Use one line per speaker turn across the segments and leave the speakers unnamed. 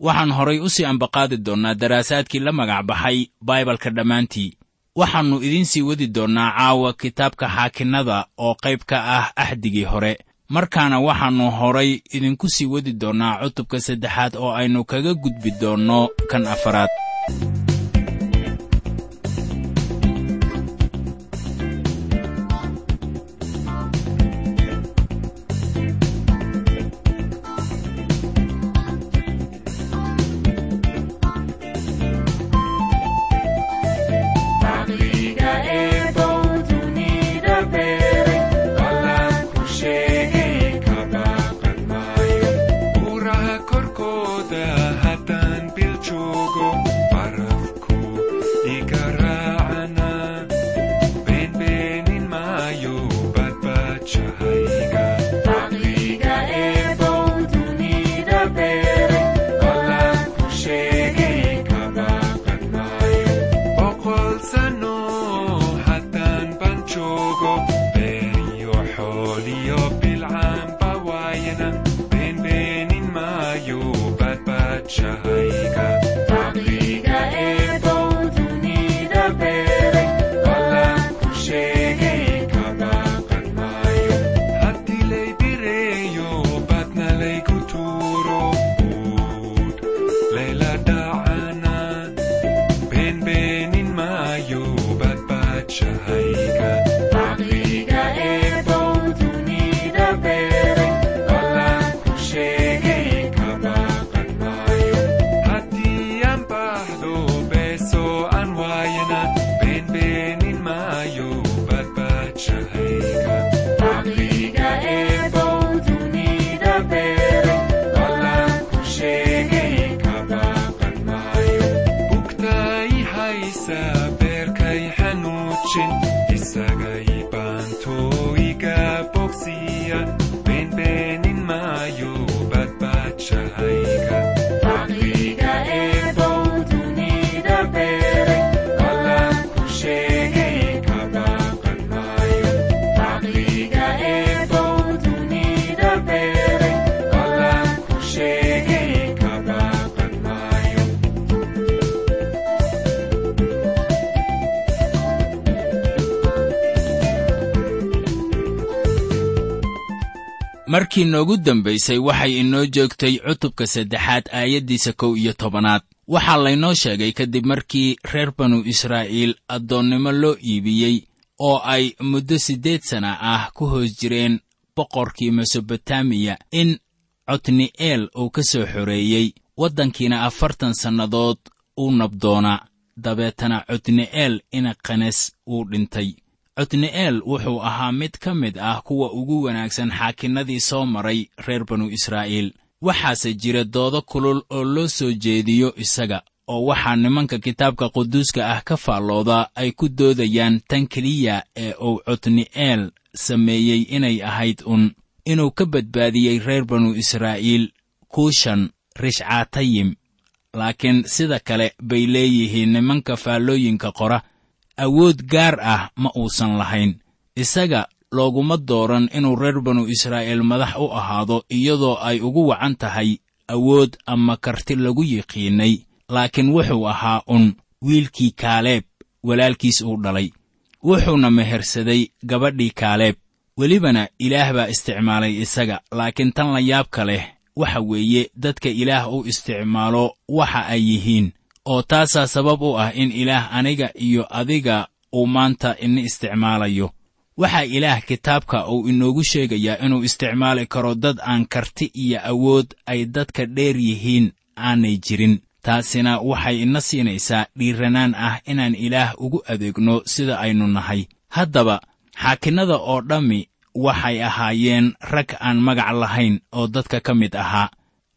waxaan horay u sii ambaqaadi doonnaa daraasaadkii la magac baxay baibalka dhammaantii. Waxaannu idiin sii wadi doonnaa caawa kitaabka xaakinnada oo qayb ka ah axdigii hore. Markaana waxaannu horay idinku sii wadi doonnaa cutubka saddexaad oo aynu kaga gudbi doonno kan afaraad markii noogu dambaysay waxay inoo joogtay cutubka saddexaad aayaddiisa kow iyo tobanaad. Waxaa laynoo sheegay kadib markii reer banu israa'iil addoonnimo loo iibiyey oo ay muddo siddeed sana ah ku hoos jireen boqorkii mesobotamiya in cotni'eel uu ka soo xoreeyey. Waddankiina afartan sannadood uu nabdoona dabeetana cotni'eel inaqanes uu dhintay cotni'eel wuxuu ahaa mid ka mid ah kuwa ugu wanaagsan xaakinnadii soo maray reer banu israa'iil. Waxaase jira doodo kulul oo loo soo jeediyo isaga oo waxaa nimanka kitaabka quduuska ah ka faallooda ay ku doodayaan tan keliya ee uu cotni'eel sameeyey inay ahayd un. Inuu ka badbaadiyey reer banu israa'iil kuushan rishcaatayim
laakiin sida kale bay leeyihiin nimanka faallooyinka qora awood gaar ah ma uusan lahayn. Isaga looguma dooran inuu reer banu israa'iil madax u ahaado iyadoo ay ugu wacan tahay awood ama karti lagu yiqiinnay laakiin wuxuu ahaa un wiilkii kaaleeb walaalkiis uu dhalay. Wuxuuna mehersaday gabadhii kaaleeb welibana ilaah baa isticmaalay isaga laakiin tan la yaabka leh waxa weeye dadka ilaah u isticmaalo waxa ay yihiin oo taasaa sabab u ah in ilaah aniga iyo adiga uu maanta ini isticmaalayo. Waxaa ilaah kitaabka uu inoogu sheegayaa inuu isticmaali karo dad aan karti iyo awood ay dadka dheer yihiin aanay jirin. Taasina waxay ina siinaysaa dhiiranaan ah inaan ilaah ugu adeegno sida aynu nahay. Haddaba xaakinnada oo dhammi waxay ahaayeen rag aan magac lahayn oo dadka ka mid ahaa.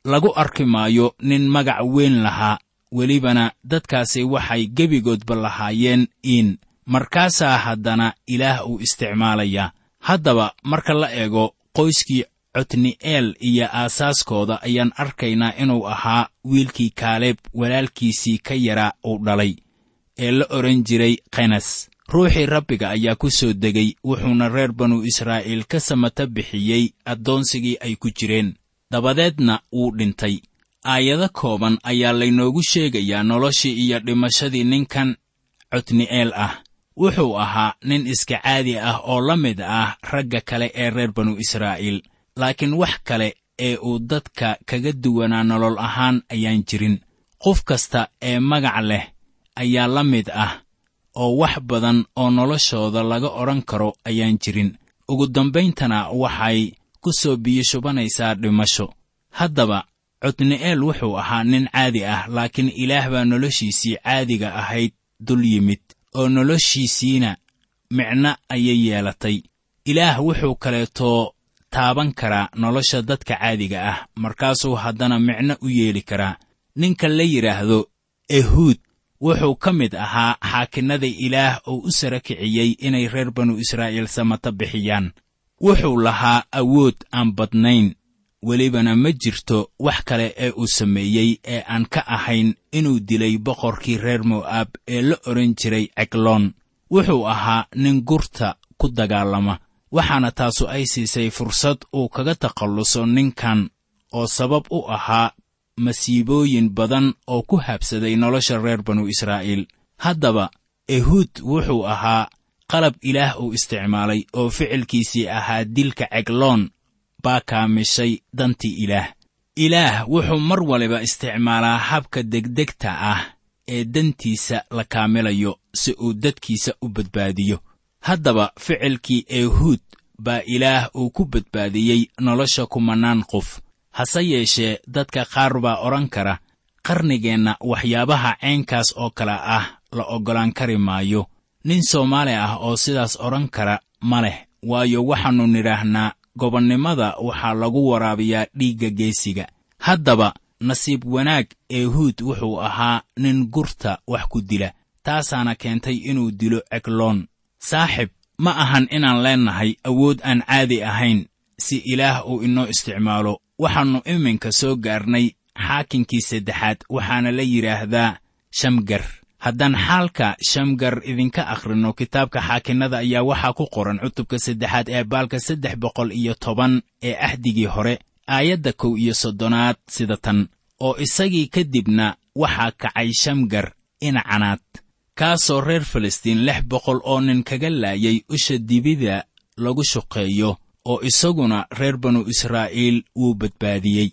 Lagu arki maayo nin magac weyn lahaa welibana dadkaasi waxay gebigoodba lahaayeen iin markaasaa haddana ilaah uu isticmaalayaa haddaba marka la eego qoyskii cotni'eel iyo aasaaskooda ayaan arkaynaa inuu ahaa wiilkii kaaleeb walaalkiisii ka yaraa uu dhalay ee la odhan jiray kenas ruuxii rabbiga ayaa ku soo degay wuxuuna reer banu israa'iil ka samata bixiyey addoonsigii ay ku jireen. Dabadeedna wuu dhintay aayado kooban ayaa laynoogu sheegayaa noloshii iyo dhimashadii ninkan cotni'eel ah. Wuxuu ahaa nin iska caadi ah oo la mid ah ragga kale ee reer banu israa'iil laakiin wax kale ee uu dadka kaga duwanaa nolol ahaan ayaan jirin. Qof kasta ee magac leh ayaa la mid ah oo wax badan oo noloshooda laga odhan karo ayaan jirin. Ugu dambayntana waxay ku soo biyoshubanaysaa dhimasho. Haddaba codni'eel wuxuu ahaa nin caadi ah laakiin ilaah baa noloshiisii caadiga ahayd dul yimid oo noloshiisiina micno ayay yeelatay. Ilaah wuxuu kaleetoo taaban karaa nolosha dadka caadiga ah markaasuu haddana micno u yeeli karaa. Ninka la yidhaahdo ehuud wuxuu ka mid ahaa xaakinnada ilaah oo u sara kiciyey inay reer banu israa'iil samata bixiyaan. Wuxuu lahaa awood aan badnayn welibana ma jirto wax kale ee uu sameeyey ee aan ka ahayn inuu dilay boqorkii reer mo'aab ee la odhan jiray cegloon wuxuu ahaa nin gurta ku dagaalama waxaana taasu ay siisay fursad uu kaga takhalluso ninkan oo sabab u ahaa masiibooyin badan oo ku habsaday nolosha reer banu israa'iil. Haddaba ehuud wuxuu ahaa qalab ilaah uu isticmaalay oo ficilkiisii ahaa dilka cegloon baa kaamishay dantii ilaah. Ilaah wuxuu mar waliba isticmaalaa habka degdegta ah ee dantiisa la kaamilayo si uu dadkiisa u badbaadiyo. Haddaba ficilkii ehuud baa ilaah uu ku badbaadiyey nolosha kumannaan qof. Hase yeeshee dadka qaar baa odhan kara qarnigeenna waxyaabaha caynkaas oo kale ah la oggolaan kari maayo. Nin soomaali ah oo sidaas odhan kara ma leh waayo waxaannu nidhaahnaa gobonnimada waxaa lagu waraabiyaa dhiigga geesiga. Haddaba nasiib wanaag ehuud wuxuu ahaa nin gurta wax ku dila taasaana keentay inuu dilo cegloon saaxib ma ahan inaan leennahay awood aan caadi ahayn. Si ilaah uu inoo isticmaalo waxaannu iminka soo gaarnay xaakinkii saddexaad waxaana la yidhaahdaa shamgar haddaan xaalka shamgar idinka akhrinno kitaabka xaakinnada ayaa waxaa ku qoran cutubka saddexaad ee baalka saddex boqol iyo toban ee axdigii hore aayadda kow iyo soddonaad sida tan. Oo isagii ka dibna waxaa kacay shamgar inacanaad kaasoo reer falastiin lix boqol oo nin kaga laayay usha dibida lagu shuqeeyo oo isaguna reer banu israa'iil wuu badbaadiyey.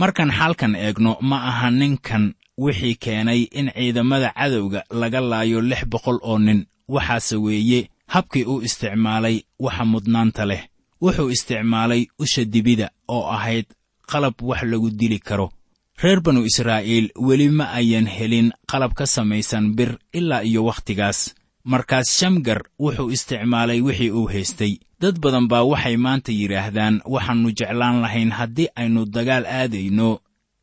Markaan xaalkan eegno ma aha ninkan wixii keenay in ciidamada cadowga laga laayo lix boqol oo nin. Waxaase weeye habkii uu isticmaalay waxa mudnaanta leh. Wuxuu isticmaalay usha dibida oo ahayd qalab wax lagu dili karo. Reer banu israa'iil weli ma ayan helin qalab ka samaysan bir ilaa iyo wakhtigaas. Markaas shamgar wuxuu isticmaalay wixii uu haystay. Dad badan baa waxay maanta yidhaahdaan waxaannu jeclaan lahayn haddii aynu dagaal aadayno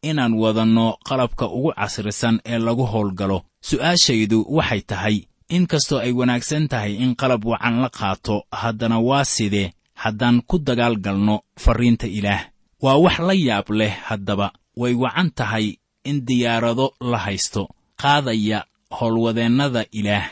inaan wadanno qalabka ugu casrisan ee lagu howlgalo. Su'aashaydu waxay tahay in kastoo ay wanaagsan tahay in qalab wacan la qaato haddana waa sidee? Haddaan ku dagaal galno farriinta ilaah. Waa wax la yaab leh haddaba. Way wacan tahay in diyaarado la haysto. Qaadaya howlwadeennada ilaah.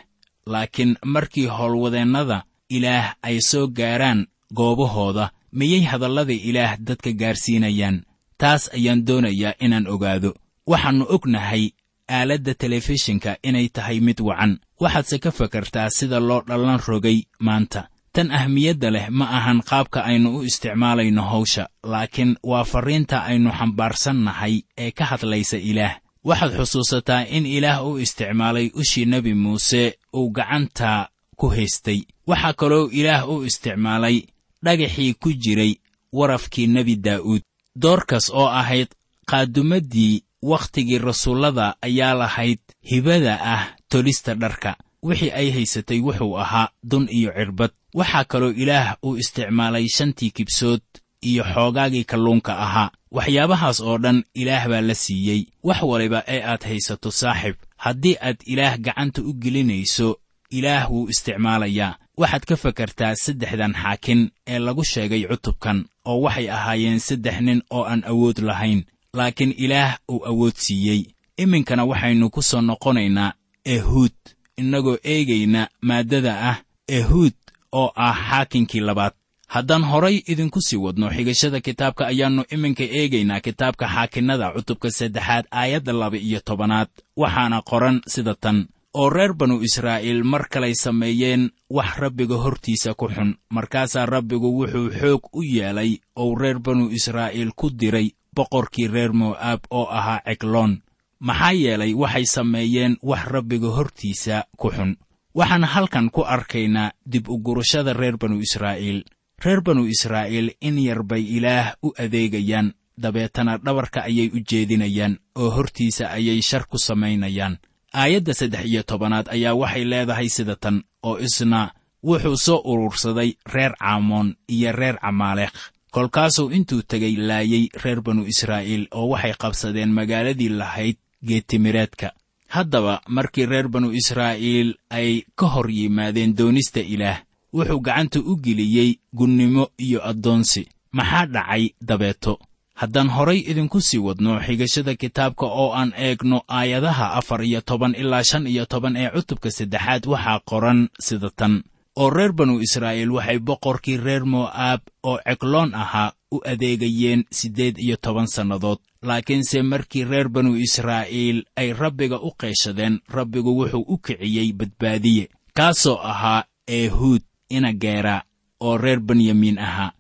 Laakiin markii howlwadeennada ilaah ay soo gaaraan goobahooda miyay hadallada ilaah dadka gaarsiinayaan taas ayaan doonayaa inaan ogaado. Waxaannu ognahay aaladda telefishinka inay tahay mid wacan. Waxaadse ka fakartaa sida loo dhallan rogay maanta. Tan ahmiyadda leh ma ahan qaabka aynu u isticmaalayno hawsha laakiin waa farriinta aynu xambaarsannahay ee ka hadlaysa ilaah. Waxaad xusuusataa in ilaah u isticmaalay ushii nebi muuse uu gacanta ku haystay. Waxaa kaloo ilaah u isticmaalay dhagaxii ku jiray warafkii nebi daa'uud doorkas oo ahayd qaadumaddii wakhtigii rasuullada ayaa lahayd hibada ah tolista dharka. Wixii ay haysatay wuxuu ahaa dun iyo cirbad. Waxaa kaloo ilaah uu isticmaalay shantii kibsood iyo xoogaagii kalluunka ahaa. Waxyaabahaas oo dhan ilaah baa la siiyey. Wax waliba ee aad haysato saaxib haddii aad ilaah gacanta u gelinayso ilaah wuu isticmaalayaa waxaad ka fakartaa saddexdan xaakin ee lagu sheegay cutubkan oo waxay ahaayeen saddex nin oo aan awood lahayn laakiin ilaah uu awood siiyey. Iminkana waxaynu ku soo noqonaynaa ehuud innagoo eegayna maaddada ah ehuud oo ah xaakinkii labaad. Haddaan horay idinku sii wadno xigashada kitaabka ayaannu iminka eegaynaa kitaabka xaakinnada cutubka saddexaad aayadda laba iyo tobanaad. Waxaana qoran sida tan oo reer banu israa'iil mar kalay sameeyeen wax rabbiga hortiisa ku xun. Markaasaa rabbigu wuxuu xoog u yeelay ou reer banu israa'iil ku diray boqorkii reer mo'aab oo ahaa cegloon maxaa yeelay waxay sameeyeen wax rabbiga hortiisa ku xun. Waxaan halkan ku arkaynaa dib u gurashada reer banu israa'iil. Reer banu israa'iil in yar bay ilaah u adeegayaan. Dabeetana dhabarka ayay u jeedinayaan oo hortiisa ayay shar ku samaynayaan aayadda saddex iyo tobanaad ayaa waxay leedahay sida tan oo isna wuxuu soo urursaday reer caamoon iyo reer camaaleekh kolkaasuu intuu tegay laayay reer banu israa'iil oo waxay qabsadeen magaaladii lahayd geetimireedka. Haddaba markii reer banu israa'iil ay ka hor yimaadeen doonista ilaah wuxuu gacanta u geliyey gunnimo iyo addoonsi. Maxaa dhacay dabeeto haddaan horay idinku sii wadno xigashada kitaabka oo aan eegno aayadaha afar iyo toban ilaa shan iyo toban ee cutubka saddexaad waxaa qoran sida tan. Oo reer banu israa'iil waxay boqorkii reer mo'aab oo cegloon ahaa u adeegayeen siddeed iyo toban sannadood laakiinse markii reer banu israa'iil ay rabbiga u qeeshadeen rabbigu wuxuu u kiciyey badbaadiye kaasoo ahaa ehuud inageera oo reer benyamiin ahaa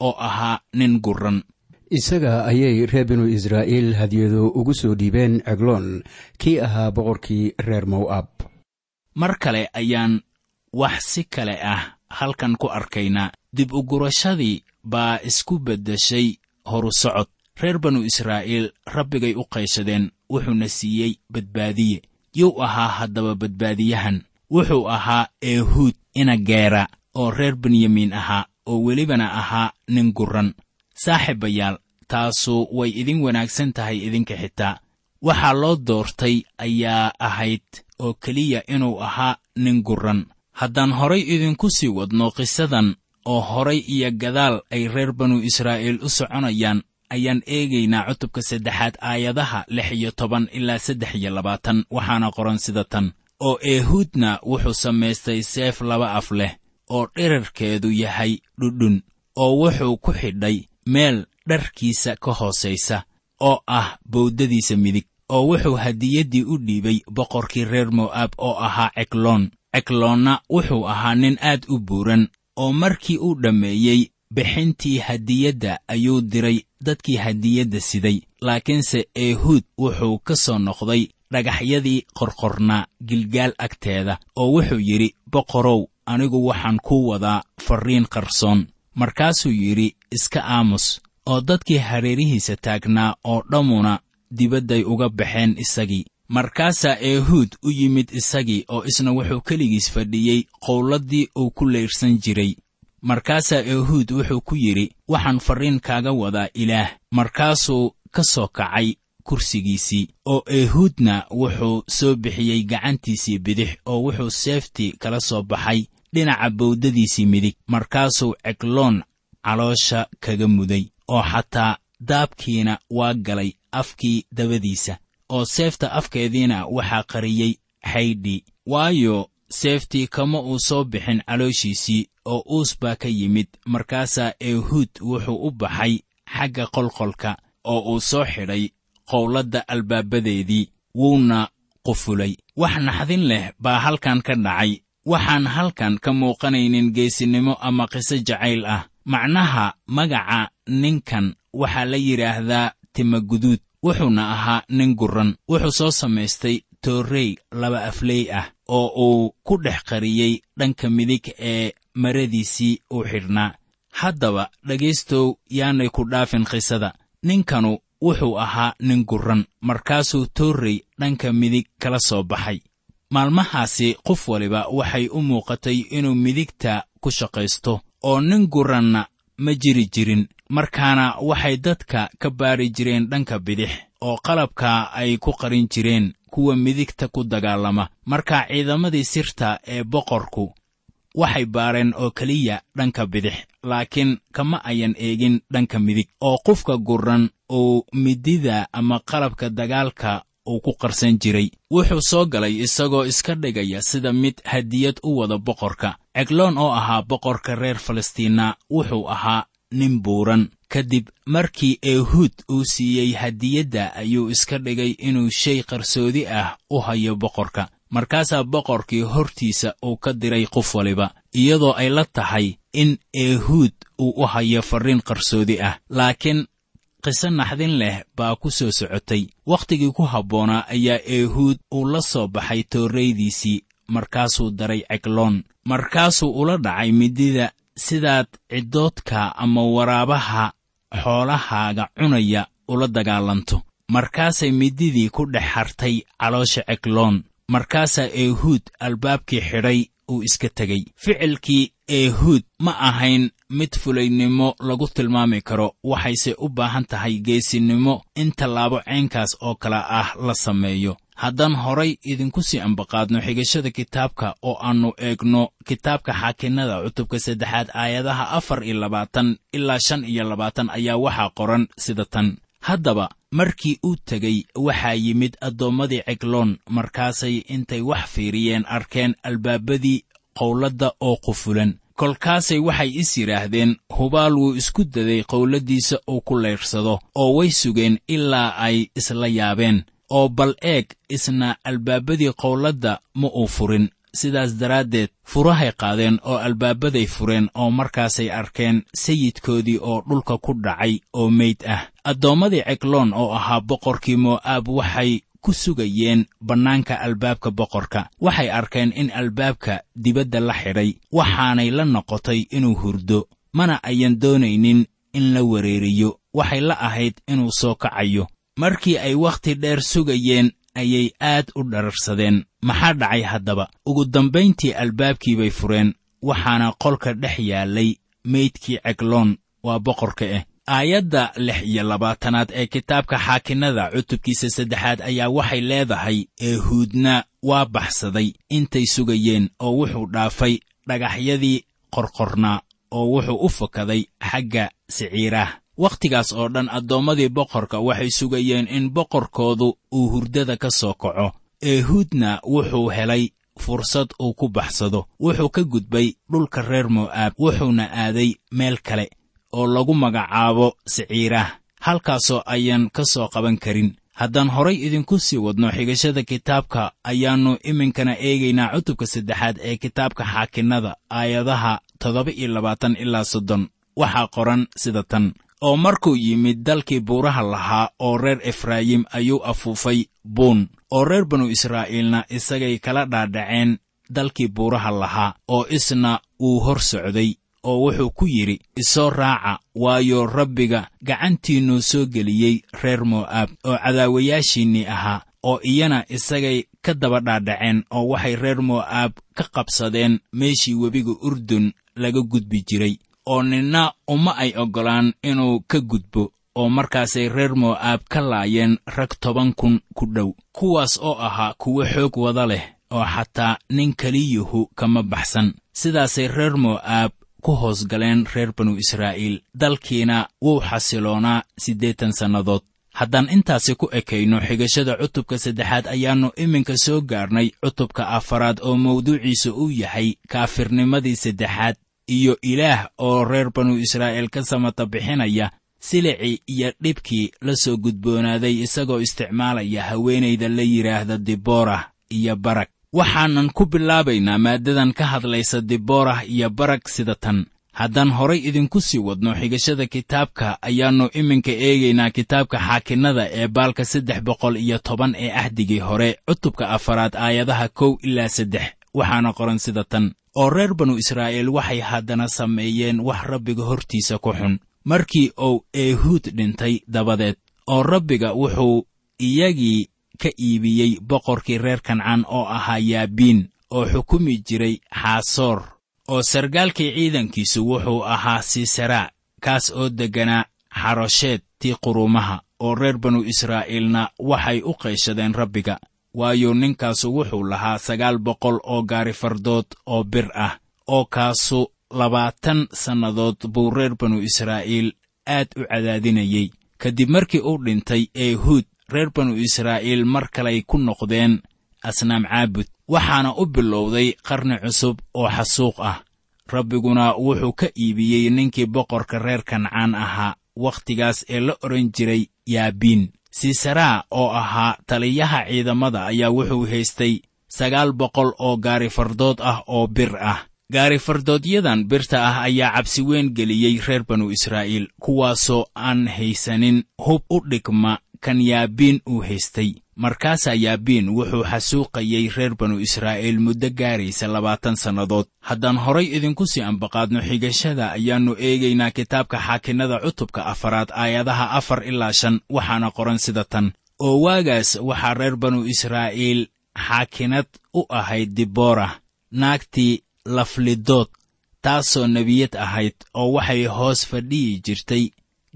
oo ahaa nin gurran
isaga ayay reer binu israa'iil hadiyado ugu soo dhiibeen cegloon kii ahaa boqorkii reer mow'ab
mar kale ayaan wax si kale ah halkan ku arkaynaa. Dib u gurashadii baa isku beddeshay horu socod reer banu israa'iil rabbigay u qayshadeen wuxuuna siiyey badbaadiye. Yuu ahaa haddaba badbaadiyahan. Wuxuu ahaa ehuud inageera oo reer benyamiin ahaa oo welibana ahaa nin gurran saaxiibayaal taasu way idin wanaagsan tahay idinka xitaa. Waxaa loo doortay ayaa ahayd oo keliya inuu ahaa nin gurran. Haddaan horay idinku sii wadno qisadan oo horay iyo gadaal ay reer banu israa'iil u soconayaan ayaan eegaynaa cutubka saddexaad aayadaha lix iyo toban ilaa saddex iyo labaatan waxaana qoran sida tan. Oo ehuudna wuxuu samaystay seef laba af leh oo dhirarkeedu yahay dhudhun oo wuxuu ku xidhay meel dharkiisa ka hoosaysa oo ah bowdadiisa midig oo wuxuu hadiyaddii u dhiibay boqorkii reer mo'aab oo ahaa cegloon cegloonna wuxuu ahaa nin aad u buuran oo markii uu dhammeeyey bixintii hadiyadda ayuu diray dadkii hadiyadda siday. Laakiinse ehuud wuxuu ka soo noqday dhagaxyadii qorqornaa gilgaal agteeda oo wuxuu yidhi boqorow anigu waxaan kuu wadaa farriin qarsoon. Markaasuu yidhi iska aamus oo dadkii hareerihiisa taagnaa oo dhammuna dibadday uga baxeen isagii. Markaasaa ehuud u yimid isagii oo isna wuxuu keligiis fadhiyey qowladdii uu ku layrsan jiray. Markaasaa ehuud wuxuu ku yidhi waxaan farriin kaaga wadaa ilaah. Markaasuu ka soo kacay kursigiisii oo ehuudna wuxuu soo bixiyey gacantiisii bidix oo wuxuu seeftii kala soo baxay dhinaca bowdadiisii midig. Markaasuu cegloon caloosha kaga muday oo xataa daabkiina waa galay afkii dabadiisa oo seefta afkeediina waxaa qariyey xaydhi. Waayo seeftii kama uu soo bixin calooshiisii oo uus baa ka yimid markaasaa ehuud wuxuu u baxay xagga qolqolka oo uu soo xidhay qowladda albaabadeedii wuuna qufulay. Wax naxdin leh baa halkan ka dhacay waxaan halkan ka muuqanaynin geesinimo ama qiso jacayl ah macnaha magaca ninkan waxaa la yidhaahdaa timaguduud wuxuuna ahaa nin gurran. Wuxuu soo samaystay toorrey laba afley ah oo uu ku dhex qariyey dhanka midig ee maradiisii uu xidhnaa. Haddaba dhegaystow yaanay ku dhaafin qisada. Ninkanu wuxuu ahaa nin gurran markaasuu toorrey dhanka midig kala soo baxay. Maalmahaasi qof waliba waxay u muuqatay inuu midigta ku shaqaysto oo nin gurranna ma jiri jirin. Markaana waxay dadka ka baadhi jireen dhanka bidix oo qalabka ay ku qarin jireen kuwa midigta ku dagaalama. Marka ciidamadii sirta ee boqorku waxay baadheen oo keliya dhanka bidix laakiin kama ayan eegin dhanka midig. Oo qofka gurran uu midida ama qalabka dagaalka uu ku qarsan jiray wuxuu soo galay isagoo iska dhigaya sida mid hadiyad u wada boqorka cegloon oo ahaa boqorka reer falastiina wuxuu ahaa nin buuran. Kadib markii ehuud uu siiyey hadiyadda ayuu iska dhigay inuu shay qarsoodi ah u hayo boqorka. Markaasaa boqorkii hortiisa uu ka diray qof waliba iyadoo ay la tahay in ehuud uu u hayo farriin qarsoodi ah. Laakiin qiso naxdin leh baa ku soo socotay. Wakhtigii ku habboonaa ayaa ehuud uu la soo baxay toorreydiisii markaasuu daray cegloon markaasuu ula dhacay midida sidaad ciddoodka ama waraabaha xoolahaaga cunaya ula dagaalanto. Markaasay mididii ku dhex hartay caloosha cegloon markaasaa ehuud albaabkii xidhay uu iska tegey ficilkii ehuud ma ahayn mid fulaynimo lagu tilmaami karo. Waxayse u baahan tahay geesinimo in tallaabo caynkaas oo kale ah la sameeyo haddaan horay idinku sii ambaqaadno xigashada kitaabka oo aannu eegno kitaabka xaakinnada cutubka saddexaad aayadaha afar iyo labaatan ilaa shan iyo labaatan ayaa waxaa qoran sida tan. Haddaba markii uu tegey waxaa yimid addoommadii cegloon markaasay intay wax fiiriyeen arkeen albaabadii qowladda oo qufulan. Kolkaasay waxay is yidhaahdeen hubaal wuu isku daday qowladdiisa uu ku layrsado oo way sugeen ilaa ay isla yaabeen oo bal eeg isna albaabadii qowladda ma uu furin. Sidaas daraaddeed furahay qaadeen oo albaabaday fureen oo markaasay arkeen sayidkoodii oo dhulka ku dhacay oo meyd ah. Addoommadii cegloon oo ahaa boqorkii mo'aab waxay ku sugayeen bannaanka albaabka boqorka. Waxay arkeen in albaabka dibadda la xidhay waxaanay la noqotay inuu hurdo mana ayan doonaynin in la wereeriyo waxay la ahayd inuu soo kacayo markii ay wakhti dheer sugayeen ayay aad u dhararsadeen. Maxaa dhacay haddaba? Ugu dambayntii albaabkii bay fureen waxaana qolka dhex yaallay meydkii cegloon waa boqorka ah aayadda lix iyo labaatanaad ee kitaabka xaakinnada cutubkiisa saddexaad ayaa waxay leedahay ehuudna waa baxsaday intay sugayeen oo wuxuu dhaafay dhagaxyadii qorqornaa oo wuxuu u fakaday xagga siciiraah wakhtigaas oo dhan addoommadii boqorka waxay sugayeen in boqorkoodu uu hurdada ka soo kaco. Ehuudna wuxuu helay fursad uu ku baxsado. Wuxuu ka gudbay dhulka reer mo'aab wuxuuna aaday meel kale oo lagu magacaabo siciiraah halkaasoo ayaan ka soo qaban karin. Haddaan horay idinku sii wadno xigashada kitaabka ayaannu iminkana eegaynaa cutubka saddexaad ee kitaabka xaakinnada aayadaha toddoba iyo labaatan ilaa soddon. Waxaa qoran sida tan oo markuu yimid dalkii buuraha lahaa oo reer efraayim ayuu afuufay buun oo reer banu israa'iilna isagay kala dhaadhaceen dalkii buuraha lahaa oo isna wuu hor socday oo wuxuu ku yidhi isoo raaca waayo rabbiga gacantiinnuu soo geliyey reer mo'aab oo cadaawayaashiinnii ahaa oo iyana isagay ka daba dhaadhaceen oo waxay reer mo'aab ka qabsadeen meeshii webiga urdun laga gudbi jiray oo ninna uma ay oggolaan inuu ka gudbo oo markaasay reer mo'aab ka laayeen rag toban kun ku dhow kuwaas oo ahaa kuwo xoog wada leh oo xataa nin keliyuhu kama baxsan. Sidaasay reer mo'aab ku hoos galeen reer banu israa'iil dalkiina wuu xasiloonaa siddeetan sannadood. Haddaan intaasi ku ekayno xigashada cutubka saddexaad ayaannu iminka soo gaarnay cutubka afaraad oo mawduuciisa uu yahay kaafirnimadii saddexaad iyo ilaah oo reer banu israa'iil ka samata bixinaya silicii iyo dhibkii la soo gudboonaaday isagoo isticmaalaya haweenayda la yidhaahda diboorah iyo barag waxaanan ku bilaabaynaa maaddadan ka hadlaysa diboorah iyo barag sida tan. Haddaan horay idinku sii wadno xigashada kitaabka ayaannu iminka eegaynaa kitaabka xaakinnada ee baalka saddex boqol iyo toban ee ahdigii hore cutubka afaraad aayadaha kow ilaa saddex waxaana qoran sida tan oo reer banu israa'iil waxay haddana sameeyeen wax rabbiga hortiisa ku xun. Markii uu eehuud dhintay dabadeed oo rabbiga wuxuu iyagii ka iibiyey boqorkii reer kancaan oo ahaa yaabiin oo xukumi jiray xaasoor oo sargaalkii ciidankiisu wuxuu ahaa sisaraa kaas oo degganaa xarosheed tii quruumaha oo reer banu israa'iilna waxay u qayshadeen rabbiga waayo ninkaasu wuxuu lahaa sagaal boqol oo gaari fardood oo bir ah oo kaasu labaatan sannadood buu reer banu israa'iil aad u cadaadinayey kadib markii uu dhintay eehuud reer banu israa'iil mar kaley ku noqdeen asnaam caabud waxaana u bilowday qarni cusub oo xasuuq ah. Rabbiguna wuxuu ka iibiyey ninkii boqorka reer kancaan ahaa wakhtigaas ee la odhan jiray yaabiin sisaraa oo ahaa taliyaha ciidamada ayaa wuxuu haystay sagaal boqol oo gaari fardood ah oo bir ah. Gaari fardoodyadan birta ah ayaa cabsi weyn geliyey reer banu israa'iil kuwaasoo aan haysanin hub u dhigma kan yaabiin uu haystay markaasaa yaabiin wuxuu xasuuqayey reer banu israa'iil muddo gaaraysa labaatan sannadood. Haddaan horay idinku sii ambaqaadno xigashada ayaannu eegaynaa kitaabka xaakinnada cutubka afaraad aayadaha afar ilaa shan waxaana qoran sida tan. Oo waagaas waxaa reer banu israa'iil xaakinad u ahayd diboorah naagtii laflidood taasoo nebiyad ahayd oo waxay hoos fadhiyi jirtay.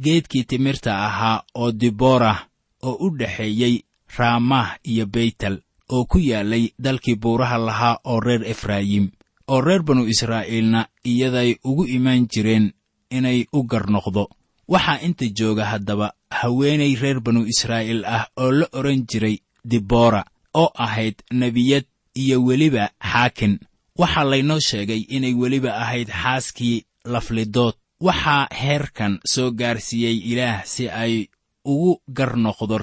Geedkii timirta ahaa oo diboorah oo u dhexeeyey raamah iyo beytel oo ku yaallay dalkii buuraha lahaa oo reer efraayim oo reer banu israa'iilna iyaday ugu imaan jireen inay u garnoqdo. Waxaa inta jooga haddaba haweenay reer banu israa'iil ah oo la odhan jiray diboora oo ahayd nebiyad iyo weliba xaakin. Waxaa laynoo sheegay inay weliba ahayd xaaskii laflidood. Waxaa heerkan soo gaarsiiyey ilaah si ay ugu gar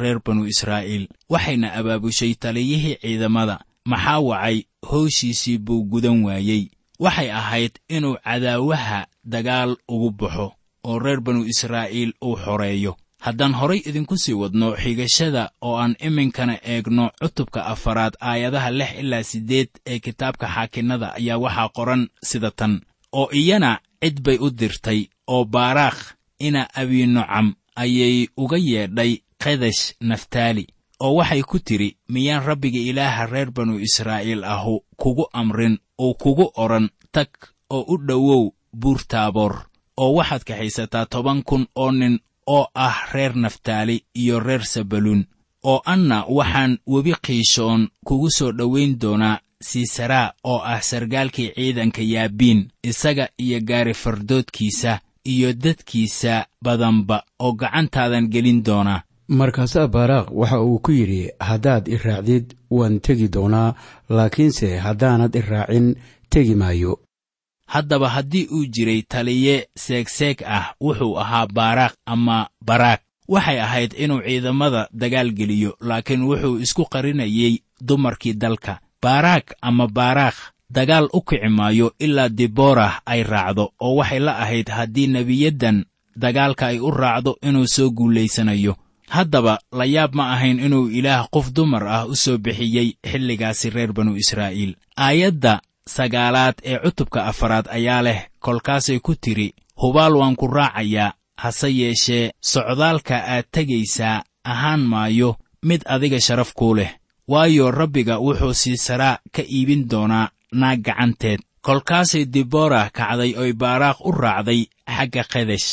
reer banu israa'iil waxayna abaabushay taliyihii ciidamada. Maxaa wacay? Howshiisii buu gudan waayey. Waxay ahayd inuu cadaawaha dagaal ugu baxo oo reer banu israa'iil uu xoreeyo. Haddaan horay idinku sii wadno xigashada oo aan iminkana eegno cutubka afaraad aayadaha lix ilaa siddeed ee kitaabka xaakinnada ayaa waxaa qoran sida tan oo iyana cid bay u dirtay oo baaraakh ina abiinocam ayay uga yeedhay kedesh naftaali oo waxay ku tidhi miyaan rabbiga ilaaha reer banu israa'iil ahu kugu amrin uu kugu odhan tag oo u dhowow buur taaboor oo waxaad kaxaysataa toban kun oo nin oo ah reer naftaali iyo reer sabaluun oo anna waxaan webi qiishoon kugu soo dhowayn doonaa sisaraa oo ah sargaalkii ciidanka yaabiin isaga iyo gaari fardoodkiisa iyo dadkiisa badanba oo gacantaadan gelin doonaa
markaasaa baaraaq waxa uu ku yidhi haddaad i raacdid waan tegi doonaa laakiinse haddaanad i raacin tegi maayo.
Haddaba haddii uu jiray taliye seegseeg ah wuxuu ahaa baaraaq ama baraag waxay ahayd inuu ciidamada dagaal geliyo laakiin wuxuu isku qarinayey dumarkii dalka. Baaraag ama baaraakh dagaal u kici maayo ilaa diboorah ay raacdo oo waxay la ahayd haddii nebiyaddan dagaalka ay u raacdo inuu soo guulaysanayo haddaba la yaab ma ahayn inuu ilaah qof dumar ah u soo bixiyey xilligaasi reer banu israa'iil. Aayadda sagaalaad ee cutubka afaraad ayaa leh kolkaasay ku tidhi hubaal waan ku raacayaa hase yeeshee socdaalka aad tegaysaa ahaan maayo mid adiga sharaf kuu leh. Waayo rabbiga wuxuu siisaraa ka iibin doonaa naag gacanteed. Kolkaasay diboorah kacday oy baaraakh u raacday xagga kedesh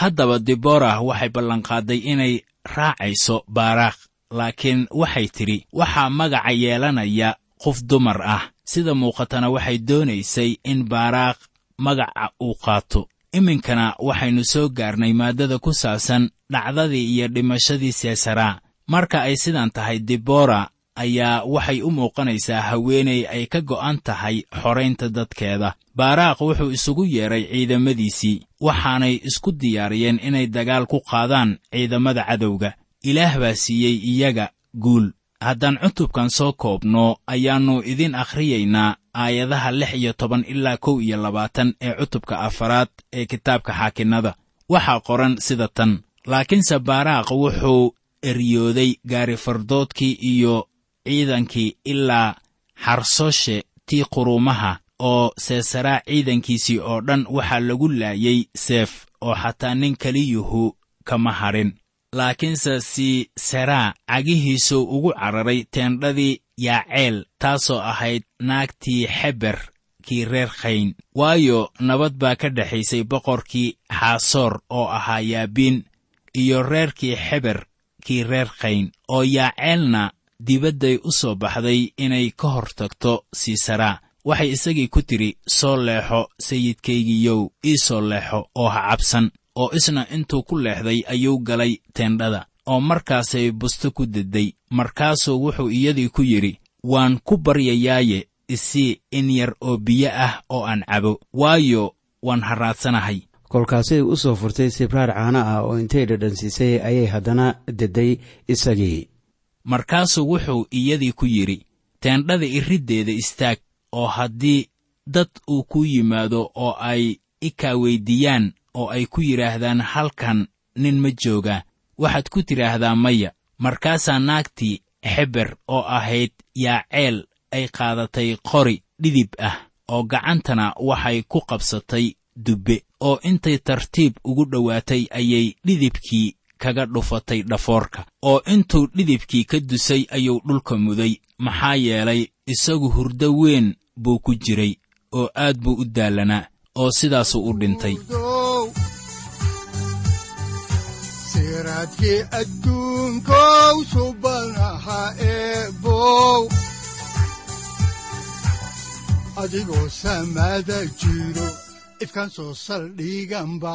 haddaba diboorah waxay ballanqaadday inay raacayso baaraakh laakiin waxay tidhi waxaa magaca yeelanaya qof dumar ah. Sida muuqatana waxay doonaysay in baaraakh magaca uu qaato. Iminkana waxaynu soo gaarnay maaddada ku saabsan dhacdadii iyo dhimashadii seesaraa marka ay sidan tahay dibora ayaa waxay u muuqanaysaa haweenay ay ka go'an tahay xoraynta dadkeeda. Baaraaq wuxuu isugu yeedhay ciidamadiisii waxaanay isku diyaariyeen inay dagaal ku qaadaan ciidamada cadowga. Ilaah baa siiyey iyaga guul. Haddaan cutubkan soo koobno ayaannu idin akhriyaynaa aayadaha lix iyo toban ilaa kow iyo labaatan ee cutubka afaraad ee kitaabka xaakinnada. Waxaa qoran sida tan. Laakiinse baaraaq wuxuu eryooday gaarifardoodkii iyo ciidankii ilaa xarsoshe tii quruumaha oo seesaraa ciidankiisii oo dhan waxaa lagu laayay seef oo xataa nin keliyuhu kama hadhin laakiinse siseraa cagihiisuu ugu cararay teendhadii yaaceel taasoo ahayd naagtii xeber kii reer khayn waayo nabad baa ka dhexaysay boqorkii xaasoor oo ahaa yaabiin iyo reerkii xeber kii reer khayn oo yaaceelna dibadday u soo baxday inay ka hor tagto siisaraa waxay isagii ku tidhi soo leexo sayidkaygiiyow ii soo leexo oo ha cabsan oo isna intuu ku leexday ayuu galay teendhada. Oo markaasay busto ku dedday markaasuu wuxuu iyadii ku yidhi waan ku baryayaaye isii in yar oo biyo ah oo aan cabo waayo waan harraadsanahay
kolkaasay u soo furtay sibraar caano ah oo intay dhadhansiisay ayay haddana dedday isagii
markaasuu wuxuu iyadii ku yidhi teendhada iriddeeda istaag oo haddii dad uu ku yimaado oo ay i kaaweyddiiyaan oo ay ku yidhaahdaan halkan nin ma jooga waxaad ku tidhaahdaa maya. Markaasaa naagtii xeber oo ahayd yaaceel ay qaadatay qori dhidib ah oo gacantana waxay ku qabsatay dubbe oo intay tartiib ugu dhowaatay ayay dhidibkii kaga dhufatay dhafoorka oo intuu dhidibkii ka dusay ayuu dhulka muday. Maxaa yeelay isagu hurdo weyn buu ku jiray oo aad buu u daallanaa oo sidaasuu u dhintay.
Adigoo samaada jiro ifkan soo saldhiganba